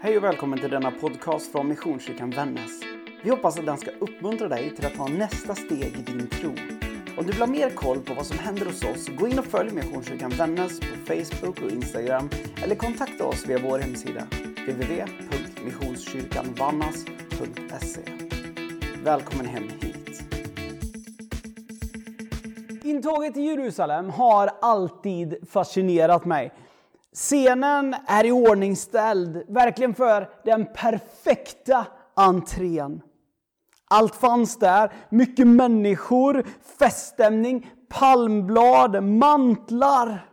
Hej och välkommen till denna podcast från Missionskyrkan Vännäs. Vi hoppas att den ska uppmuntra dig till att ta nästa steg i din tro. Om du vill ha mer koll på vad som händer hos oss, gå in och följ Missionskyrkan Vännäs på Facebook och Instagram eller kontakta oss via vår hemsida www.missionskyrkanvannas.se. Välkommen hem hit. Intåget i Jerusalem har alltid fascinerat mig. Scenen är i ordningställd, verkligen för den perfekta entrén. Allt fanns där, mycket människor, feststämning, palmblad, mantlar.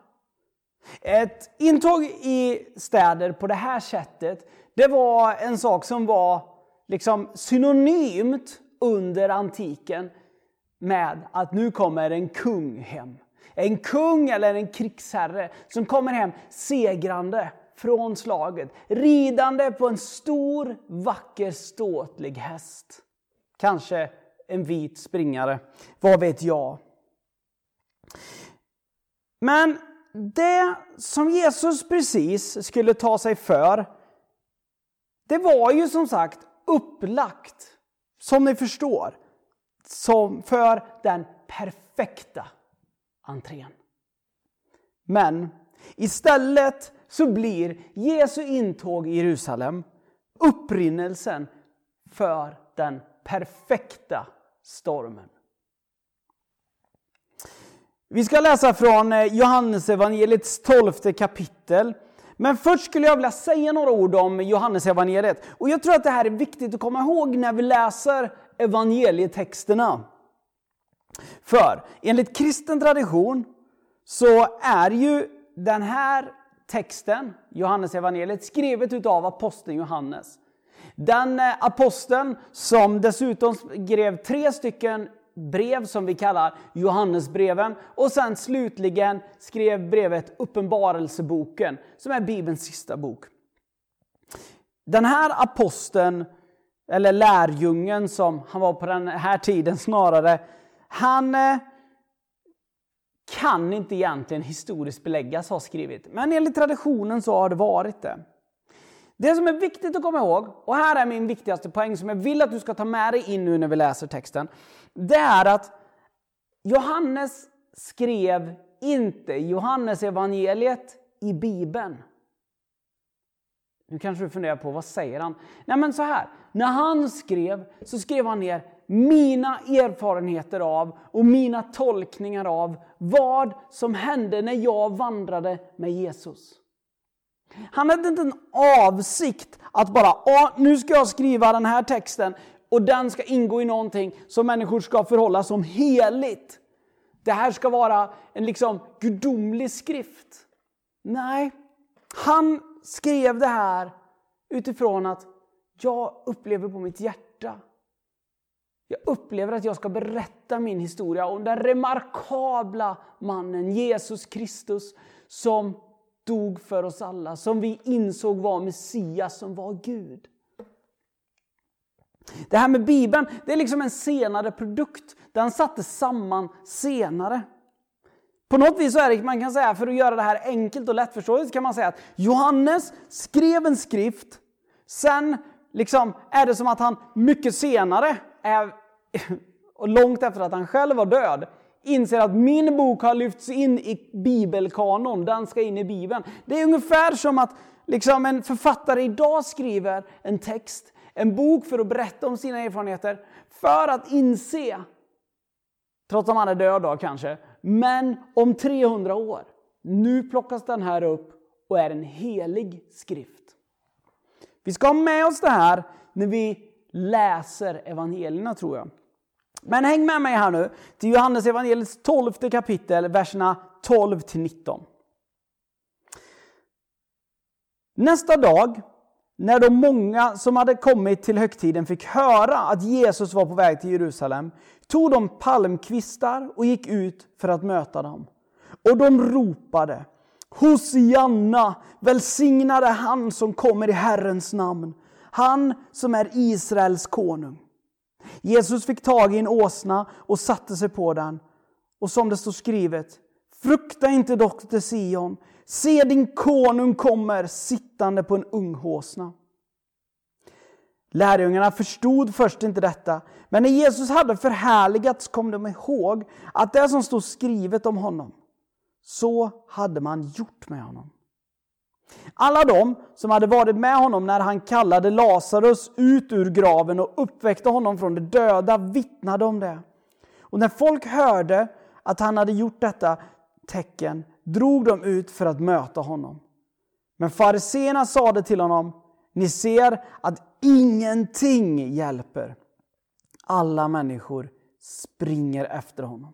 Ett intåg i städer på det här sättet, det var en sak som var liksom synonymt under antiken med att nu kommer en kung hem. En kung eller en krigsherre som kommer hem segrande från slaget, ridande på en stor, vacker, ståtlig häst. Kanske en vit springare, vad vet jag. Men det som Jesus precis skulle ta sig för, det var ju som sagt upplagt, som ni förstår, som för den perfekta entrén. Men istället så blir Jesu intåg i Jerusalem upprinnelsen för den perfekta stormen. Vi ska läsa från Johannesevangeliets Johannes evangeliets tolfte kapitel. Men först skulle jag vilja säga några ord om Johannes evangeliet. Och jag tror att det här är viktigt att komma ihåg när vi läser evangelietexterna. För enligt kristen tradition så är ju den här texten, Johannes evangeliet, skrivet utav aposteln Johannes. Den eh, aposteln som dessutom skrev tre stycken brev som vi kallar Johannesbreven och sen slutligen skrev brevet Uppenbarelseboken som är Bibelns sista bok. Den här aposteln, eller lärjungen som han var på den här tiden snarare, han eh, kan inte egentligen historiskt beläggas ha skrivit. Men enligt traditionen så har det varit det. Det som är viktigt att komma ihåg, och här är min viktigaste poäng som jag vill att du ska ta med dig in nu när vi läser texten. Det är att Johannes skrev inte Johannes evangeliet i Bibeln. Nu kanske du funderar på vad säger han? Nej men så här, när han skrev så skrev han ner mina erfarenheter av och mina tolkningar av vad som hände när jag vandrade med Jesus. Han hade inte en avsikt att bara, nu ska jag skriva den här texten och den ska ingå i någonting som människor ska förhålla som heligt. Det här ska vara en liksom gudomlig skrift. Nej, han skrev det här utifrån att jag upplever på mitt hjärta. Jag upplever att jag ska berätta min historia om den remarkabla mannen Jesus Kristus som dog för oss alla, som vi insåg var Messias, som var Gud. Det här med Bibeln, det är liksom en senare produkt. Den sattes samman senare. På något vis så är det, man kan säga, för att göra det här enkelt och lättförståeligt, kan man säga att Johannes skrev en skrift, sen liksom är det som att han mycket senare, är, eh, och långt efter att han själv var död, inser att min bok har lyfts in i bibelkanon, den ska in i bibeln. Det är ungefär som att liksom en författare idag skriver en text, en bok för att berätta om sina erfarenheter, för att inse, trots att han är död då kanske, men om 300 år, nu plockas den här upp och är en helig skrift. Vi ska ha med oss det här när vi läser evangelierna tror jag. Men häng med mig här nu till Johannes evangeliets 12 kapitel, verserna 12 19. Nästa dag, när de många som hade kommit till högtiden fick höra att Jesus var på väg till Jerusalem, tog de palmkvistar och gick ut för att möta dem. Och de ropade Hosianna, välsignade han som kommer i Herrens namn, han som är Israels konung. Jesus fick tag i en åsna och satte sig på den. Och som det står skrivet, frukta inte dotter Sion, se din konung kommer sittande på en ung åsna. Lärjungarna förstod först inte detta, men när Jesus hade förhärligats kom de ihåg att det som stod skrivet om honom, så hade man gjort med honom. Alla de som hade varit med honom när han kallade Lazarus ut ur graven och uppväckte honom från de döda vittnade om det. Och när folk hörde att han hade gjort detta tecken drog de ut för att möta honom. Men fariseerna sade till honom, ni ser att ingenting hjälper. Alla människor springer efter honom.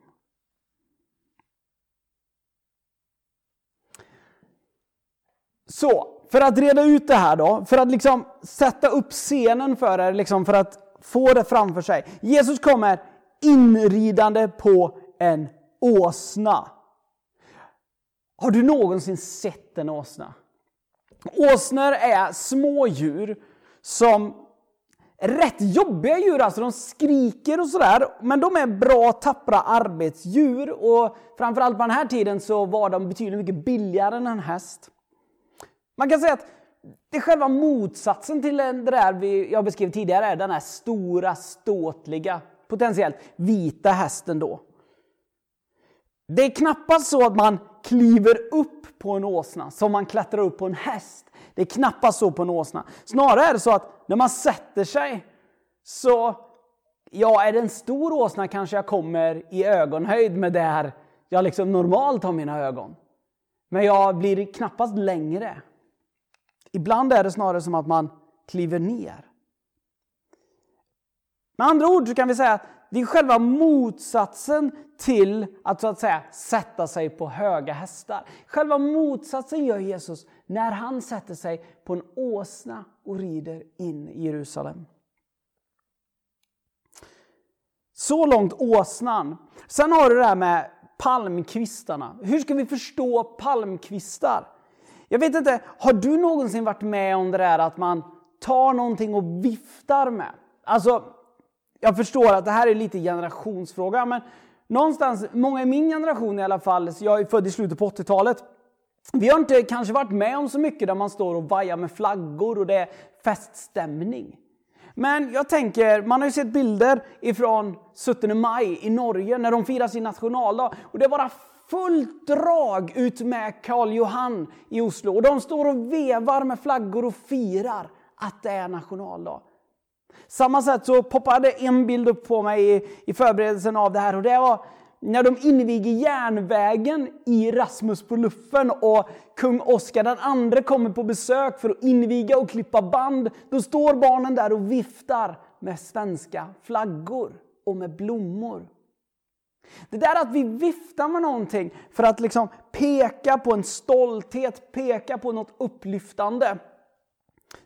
Så, för att reda ut det här då, för att liksom sätta upp scenen för er, liksom för att få det framför sig. Jesus kommer inridande på en åsna. Har du någonsin sett en åsna? Åsnor är små djur som är rätt jobbiga djur, alltså de skriker och sådär. Men de är bra, tappra arbetsdjur och framförallt på den här tiden så var de betydligt mycket billigare än en häst. Man kan säga att det är själva motsatsen till det där jag beskrev tidigare, är den här stora, ståtliga, potentiellt vita hästen då. Det är knappast så att man kliver upp på en åsna som man klättrar upp på en häst. Det är knappast så på en åsna. Snarare är det så att när man sätter sig så, ja, är det en stor åsna kanske jag kommer i ögonhöjd med där jag liksom normalt har mina ögon. Men jag blir knappast längre. Ibland är det snarare som att man kliver ner. Med andra ord så kan vi säga att det är själva motsatsen till att så att säga sätta sig på höga hästar. Själva motsatsen gör Jesus när han sätter sig på en åsna och rider in i Jerusalem. Så långt åsnan. Sen har du det här med palmkvistarna. Hur ska vi förstå palmkvistar? Jag vet inte, har du någonsin varit med om det där att man tar någonting och viftar med? Alltså, jag förstår att det här är lite generationsfråga, men någonstans, många i min generation i alla fall, så jag är född i slutet på 80-talet, vi har inte kanske varit med om så mycket där man står och vajar med flaggor och det är feststämning. Men jag tänker, man har ju sett bilder ifrån 17 maj i Norge när de firar sin nationaldag. Och det var fullt drag ut med Karl Johan i Oslo. Och de står och vevar med flaggor och firar att det är nationaldag. Samma sätt så poppade en bild upp på mig i, i förberedelsen av det här och det var när de inviger järnvägen i Rasmus på luffen och kung Oscar den andre kommer på besök för att inviga och klippa band. Då står barnen där och viftar med svenska flaggor och med blommor. Det där att vi viftar med någonting för att liksom peka på en stolthet, peka på något upplyftande.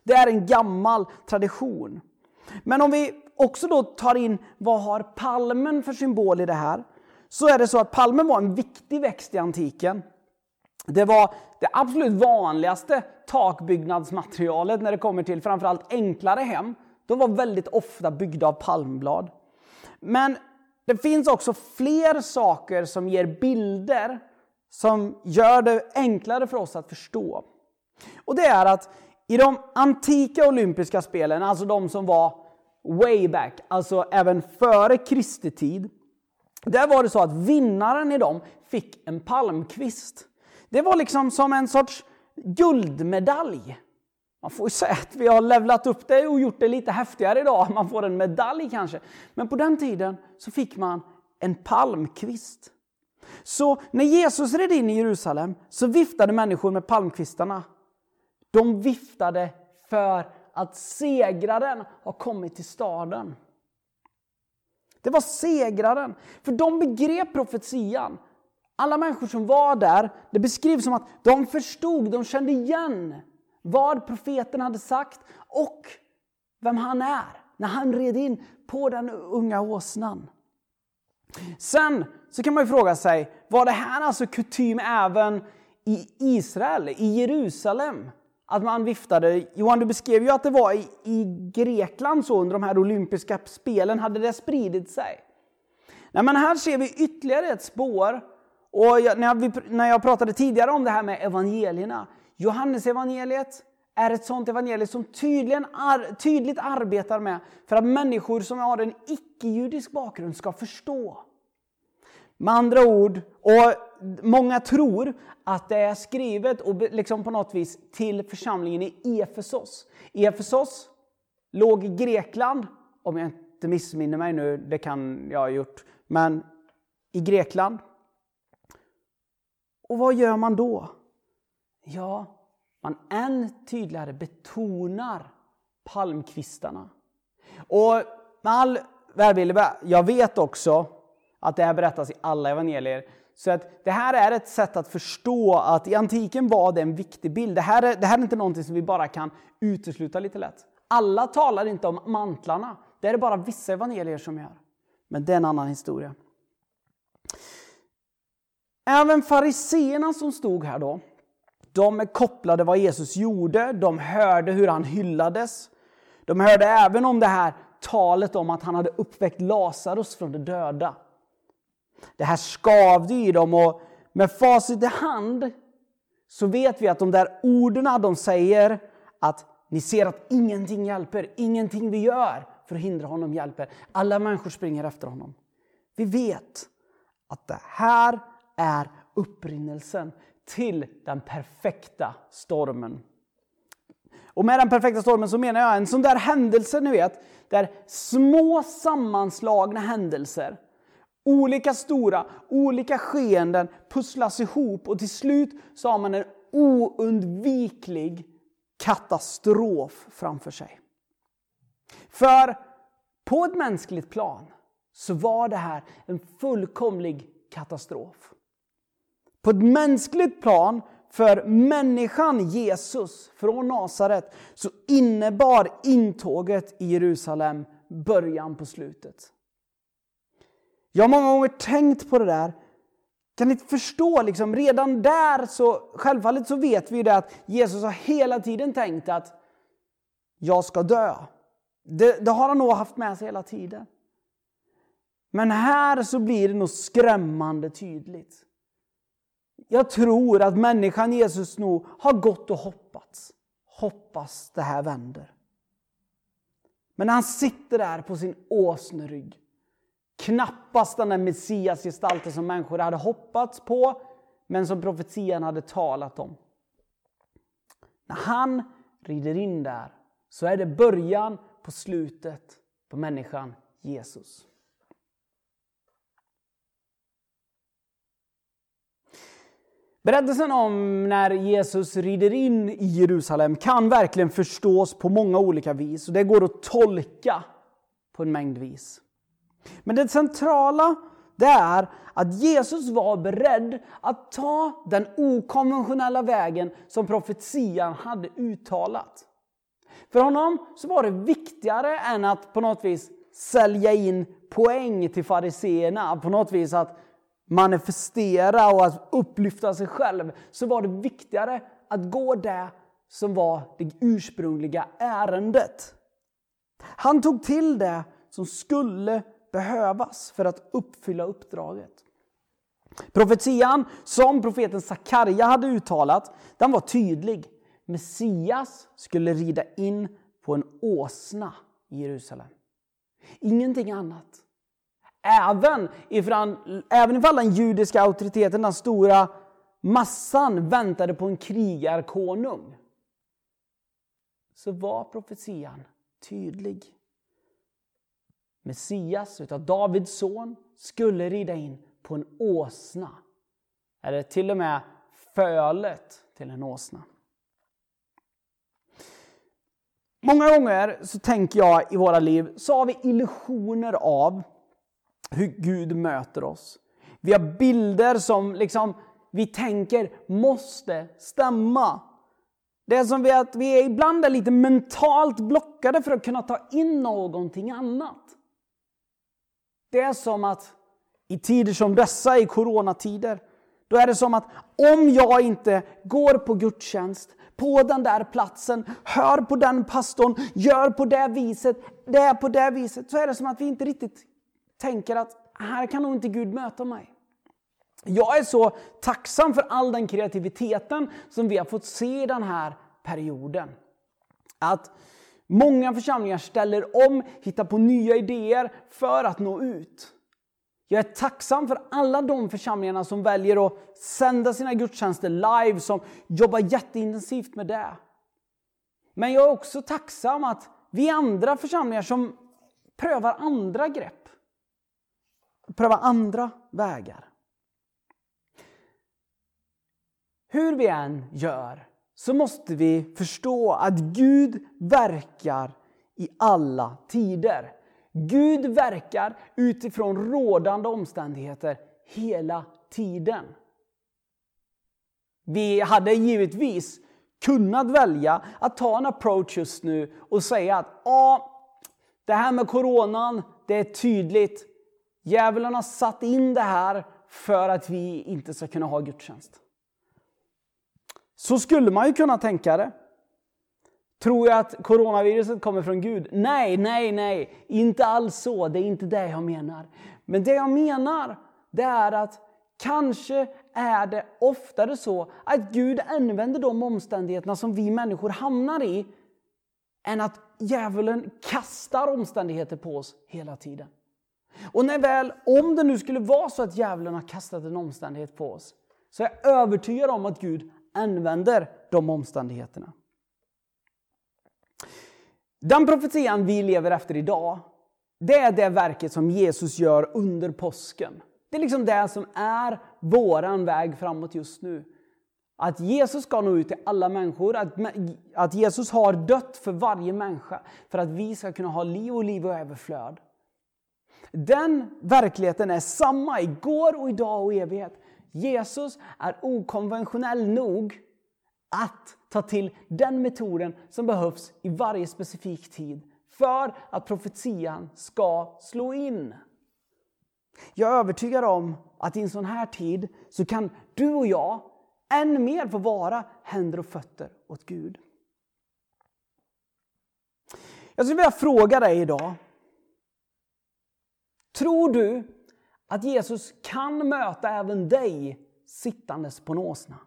Det är en gammal tradition. Men om vi också då tar in vad har palmen för symbol i det här? Så är det så att palmen var en viktig växt i antiken. Det var det absolut vanligaste takbyggnadsmaterialet när det kommer till framförallt enklare hem. De var väldigt ofta byggda av palmblad. Men det finns också fler saker som ger bilder som gör det enklare för oss att förstå. Och det är att i de antika olympiska spelen, alltså de som var way back, alltså även före Kristi tid, där var det så att vinnaren i dem fick en palmkvist. Det var liksom som en sorts guldmedalj. Man får ju säga att vi har levlat upp det och gjort det lite häftigare idag. Man får en medalj kanske. Men på den tiden så fick man en palmkvist. Så när Jesus red in i Jerusalem så viftade människor med palmkvistarna. De viftade för att segraren har kommit till staden. Det var segraren. För de begrep profetian. Alla människor som var där, det beskrivs som att de förstod, de kände igen vad profeten hade sagt och vem han är när han red in på den unga åsnan. Sen så kan man ju fråga sig, var det här alltså kutym även i Israel, i Jerusalem? Att man viftade. Johan, du beskrev ju att det var i, i Grekland så under de här olympiska spelen. Hade det spridit sig? Nej, men här ser vi ytterligare ett spår. Och jag, när, jag, när jag pratade tidigare om det här med evangelierna. Johannes evangeliet är ett sånt evangelium som tydligen ar tydligt arbetar med för att människor som har en icke-judisk bakgrund ska förstå. Med andra ord, och många tror att det är skrivet och liksom på något vis till församlingen i Efesos. Efesos låg i Grekland, om jag inte missminner mig nu, det kan jag ha gjort, men i Grekland. Och vad gör man då? Ja, man än tydligare betonar palmkvistarna. Och med all välvilja, jag vet också att det här berättas i alla evangelier. Så att det här är ett sätt att förstå att i antiken var det en viktig bild. Det här är, det här är inte någonting som vi bara kan utesluta lite lätt. Alla talar inte om mantlarna. Det är det bara vissa evangelier som gör. Men det är en annan historia. Även fariseerna som stod här då, de är kopplade vad Jesus gjorde, de hörde hur han hyllades. De hörde även om det här talet om att han hade uppväckt Lazarus från de döda. Det här skavde i dem och med facit i hand så vet vi att de där orden de säger att ni ser att ingenting hjälper, ingenting vi gör för att hindra honom hjälper. Alla människor springer efter honom. Vi vet att det här är upprinnelsen till den perfekta stormen. Och med den perfekta stormen så menar jag en sån där händelse, ni vet, där små sammanslagna händelser, olika stora, olika skeenden pusslas ihop och till slut så har man en oundviklig katastrof framför sig. För på ett mänskligt plan så var det här en fullkomlig katastrof. På ett mänskligt plan för människan Jesus från Nasaret så innebar intåget i Jerusalem början på slutet. Jag har många gånger tänkt på det där. Kan ni förstå, liksom, redan där så, självfallet så vet vi det att Jesus har hela tiden tänkt att jag ska dö. Det, det har han nog haft med sig hela tiden. Men här så blir det nog skrämmande tydligt. Jag tror att människan Jesus nog har gått och hoppats. Hoppas det här vänder. Men han sitter där på sin åsnerygg. Knappast den där messiasgestalten som människor hade hoppats på, men som profetian hade talat om. När han rider in där så är det början på slutet på människan Jesus. Berättelsen om när Jesus rider in i Jerusalem kan verkligen förstås på många olika vis. och Det går att tolka på en mängd vis. Men det centrala det är att Jesus var beredd att ta den okonventionella vägen som profetian hade uttalat. För honom så var det viktigare än att på något vis sälja in poäng till fariseerna. På något vis att manifestera och att upplyfta sig själv så var det viktigare att gå det som var det ursprungliga ärendet. Han tog till det som skulle behövas för att uppfylla uppdraget. Profetian som profeten Sakarja hade uttalat, den var tydlig. Messias skulle rida in på en åsna i Jerusalem. Ingenting annat. Även ifall, även ifall den judiska auktoriteten, den stora massan, väntade på en krigarkonung så var profetian tydlig. Messias, utav Davids son, skulle rida in på en åsna. Eller till och med fölet till en åsna. Många gånger så tänker jag i våra liv så har vi illusioner av hur Gud möter oss. Vi har bilder som liksom vi tänker måste stämma. Det är som vi att vi är ibland är lite mentalt blockade för att kunna ta in någonting annat. Det är som att i tider som dessa, i coronatider, då är det som att om jag inte går på gudstjänst, på den där platsen, hör på den pastorn, gör på det viset, det är på det viset, så är det som att vi inte riktigt tänker att här kan nog inte Gud möta mig. Jag är så tacksam för all den kreativiteten som vi har fått se i den här perioden. Att många församlingar ställer om, hittar på nya idéer för att nå ut. Jag är tacksam för alla de församlingarna som väljer att sända sina gudstjänster live, som jobbar jätteintensivt med det. Men jag är också tacksam att vi andra församlingar som prövar andra grepp pröva andra vägar. Hur vi än gör så måste vi förstå att Gud verkar i alla tider. Gud verkar utifrån rådande omständigheter hela tiden. Vi hade givetvis kunnat välja att ta en approach just nu och säga att ja, det här med coronan, det är tydligt. Djävulen har satt in det här för att vi inte ska kunna ha gudstjänst. Så skulle man ju kunna tänka det. Tror jag att coronaviruset kommer från Gud? Nej, nej, nej. Inte alls så. Det är inte det jag menar. Men det jag menar, det är att kanske är det oftare så att Gud använder de omständigheterna som vi människor hamnar i än att djävulen kastar omständigheter på oss hela tiden. Och när väl, om det nu skulle vara så att djävulen har kastat en omständighet på oss så är jag övertygad om att Gud använder de omständigheterna. Den profetian vi lever efter idag, det är det verket som Jesus gör under påsken. Det är liksom det som är våran väg framåt just nu. Att Jesus ska nå ut till alla människor, att, att Jesus har dött för varje människa för att vi ska kunna ha liv och liv och överflöd. Den verkligheten är samma igår och idag och evighet. Jesus är okonventionell nog att ta till den metoden som behövs i varje specifik tid för att profetian ska slå in. Jag är övertygad om att i en sån här tid så kan du och jag än mer få vara händer och fötter åt Gud. Jag skulle vilja fråga dig idag. Tror du att Jesus kan möta även dig sittandes på en åsna?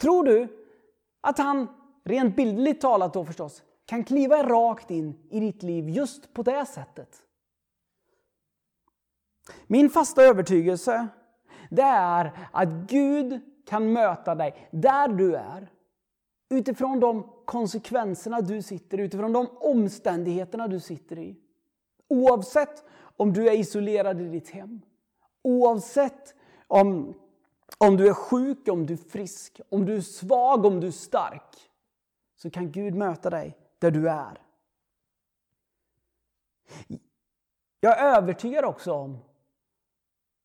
Tror du att han, rent bildligt talat då förstås, kan kliva rakt in i ditt liv just på det sättet? Min fasta övertygelse det är att Gud kan möta dig där du är. Utifrån de konsekvenserna du sitter i, utifrån de omständigheterna du sitter i. Oavsett om du är isolerad i ditt hem. Oavsett om, om du är sjuk, om du är frisk, om du är svag, om du är stark. Så kan Gud möta dig där du är. Jag är övertygad också om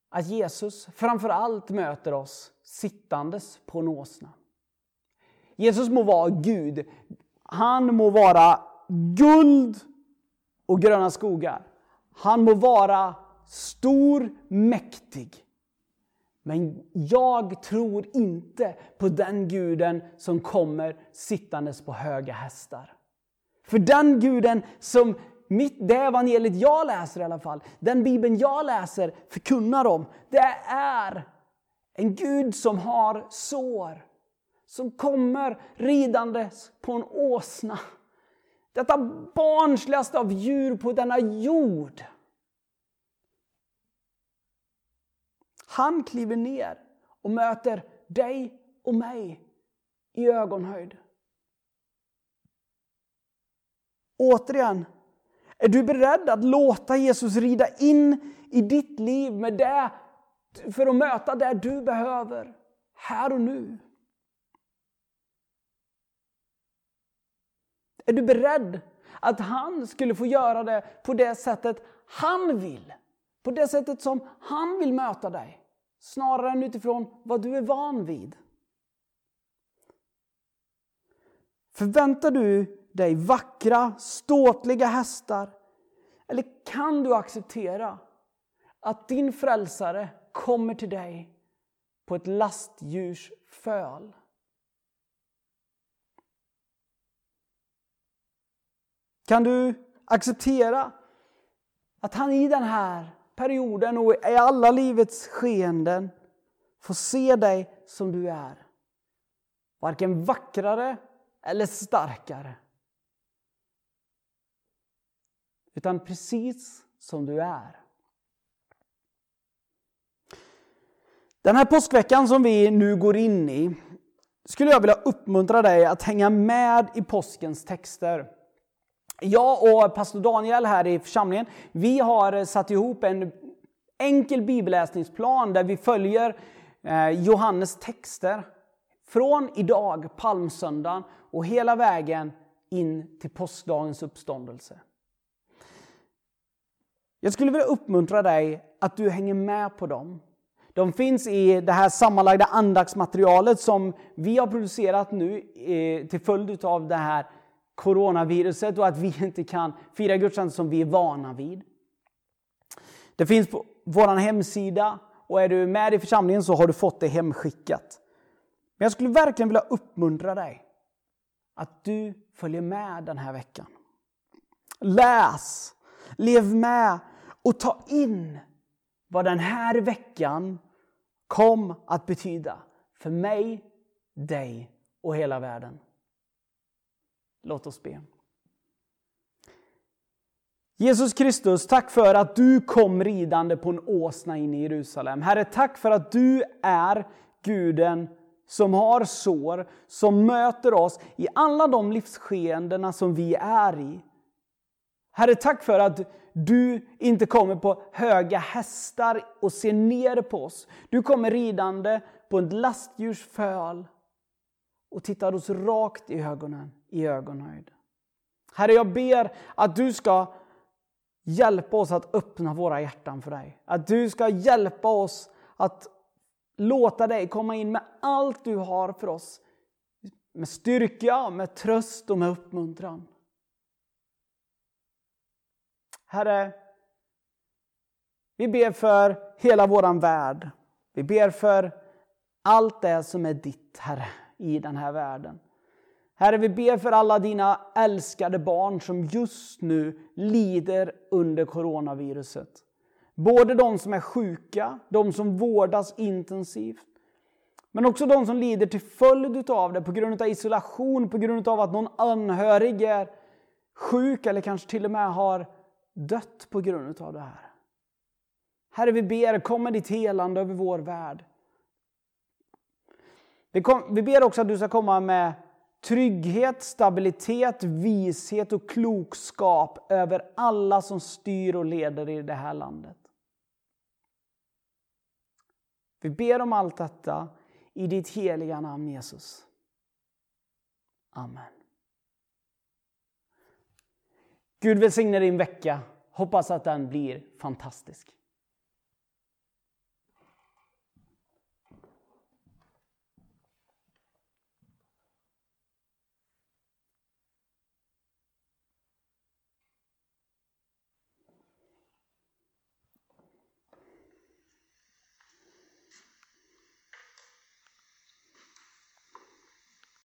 att Jesus framför allt möter oss sittandes på en åsna. Jesus må vara Gud. Han må vara guld och gröna skogar. Han må vara stor, mäktig. Men jag tror inte på den guden som kommer sittandes på höga hästar. För den guden som mitt, det evangeliet jag läser i alla fall, den bibeln jag läser förkunnar om, det är en Gud som har sår. Som kommer ridandes på en åsna. Detta barnsligaste av djur på denna jord. Han kliver ner och möter dig och mig i ögonhöjd. Återigen, är du beredd att låta Jesus rida in i ditt liv med det för att möta det du behöver här och nu? Är du beredd att han skulle få göra det på det sättet han vill? På det sättet som han vill möta dig? Snarare än utifrån vad du är van vid. Förväntar du dig vackra, ståtliga hästar? Eller kan du acceptera att din frälsare kommer till dig på ett lastdjurs föl? Kan du acceptera att han i den här perioden och i alla livets skeenden får se dig som du är? Varken vackrare eller starkare. Utan precis som du är. Den här påskveckan som vi nu går in i skulle jag vilja uppmuntra dig att hänga med i påskens texter. Jag och pastor Daniel här i församlingen, vi har satt ihop en enkel bibelläsningsplan där vi följer eh, Johannes texter från idag, palmsöndagen, och hela vägen in till påskdagens uppståndelse. Jag skulle vilja uppmuntra dig att du hänger med på dem. De finns i det här sammanlagda andaktsmaterialet som vi har producerat nu eh, till följd av det här coronaviruset och att vi inte kan fira gudstjänst som vi är vana vid. Det finns på vår hemsida och är du med i församlingen så har du fått det hemskickat. Men jag skulle verkligen vilja uppmuntra dig att du följer med den här veckan. Läs, lev med och ta in vad den här veckan kom att betyda för mig, dig och hela världen. Låt oss be. Jesus Kristus, tack för att du kom ridande på en åsna in i Jerusalem. Herre, tack för att du är Guden som har sår, som möter oss i alla de livsskeendena som vi är i. Herre, tack för att du inte kommer på höga hästar och ser ner på oss. Du kommer ridande på ett lastdjurs föl och tittar oss rakt i ögonen, i ögonhöjd. Herre, jag ber att du ska hjälpa oss att öppna våra hjärtan för dig. Att du ska hjälpa oss att låta dig komma in med allt du har för oss. Med styrka, med tröst och med uppmuntran. Herre, vi ber för hela våran värld. Vi ber för allt det som är ditt, Herre, i den här världen. Herre, vi ber för alla dina älskade barn som just nu lider under coronaviruset. Både de som är sjuka, de som vårdas intensivt, men också de som lider till följd av det på grund av isolation, på grund av att någon anhörig är sjuk eller kanske till och med har dött på grund av det här. Herre, vi ber, kom med ditt helande över vår värld. Vi, kom, vi ber också att du ska komma med trygghet, stabilitet, vishet och klokskap över alla som styr och leder i det här landet. Vi ber om allt detta i ditt heliga namn Jesus. Amen. Gud välsigne din vecka. Hoppas att den blir fantastisk.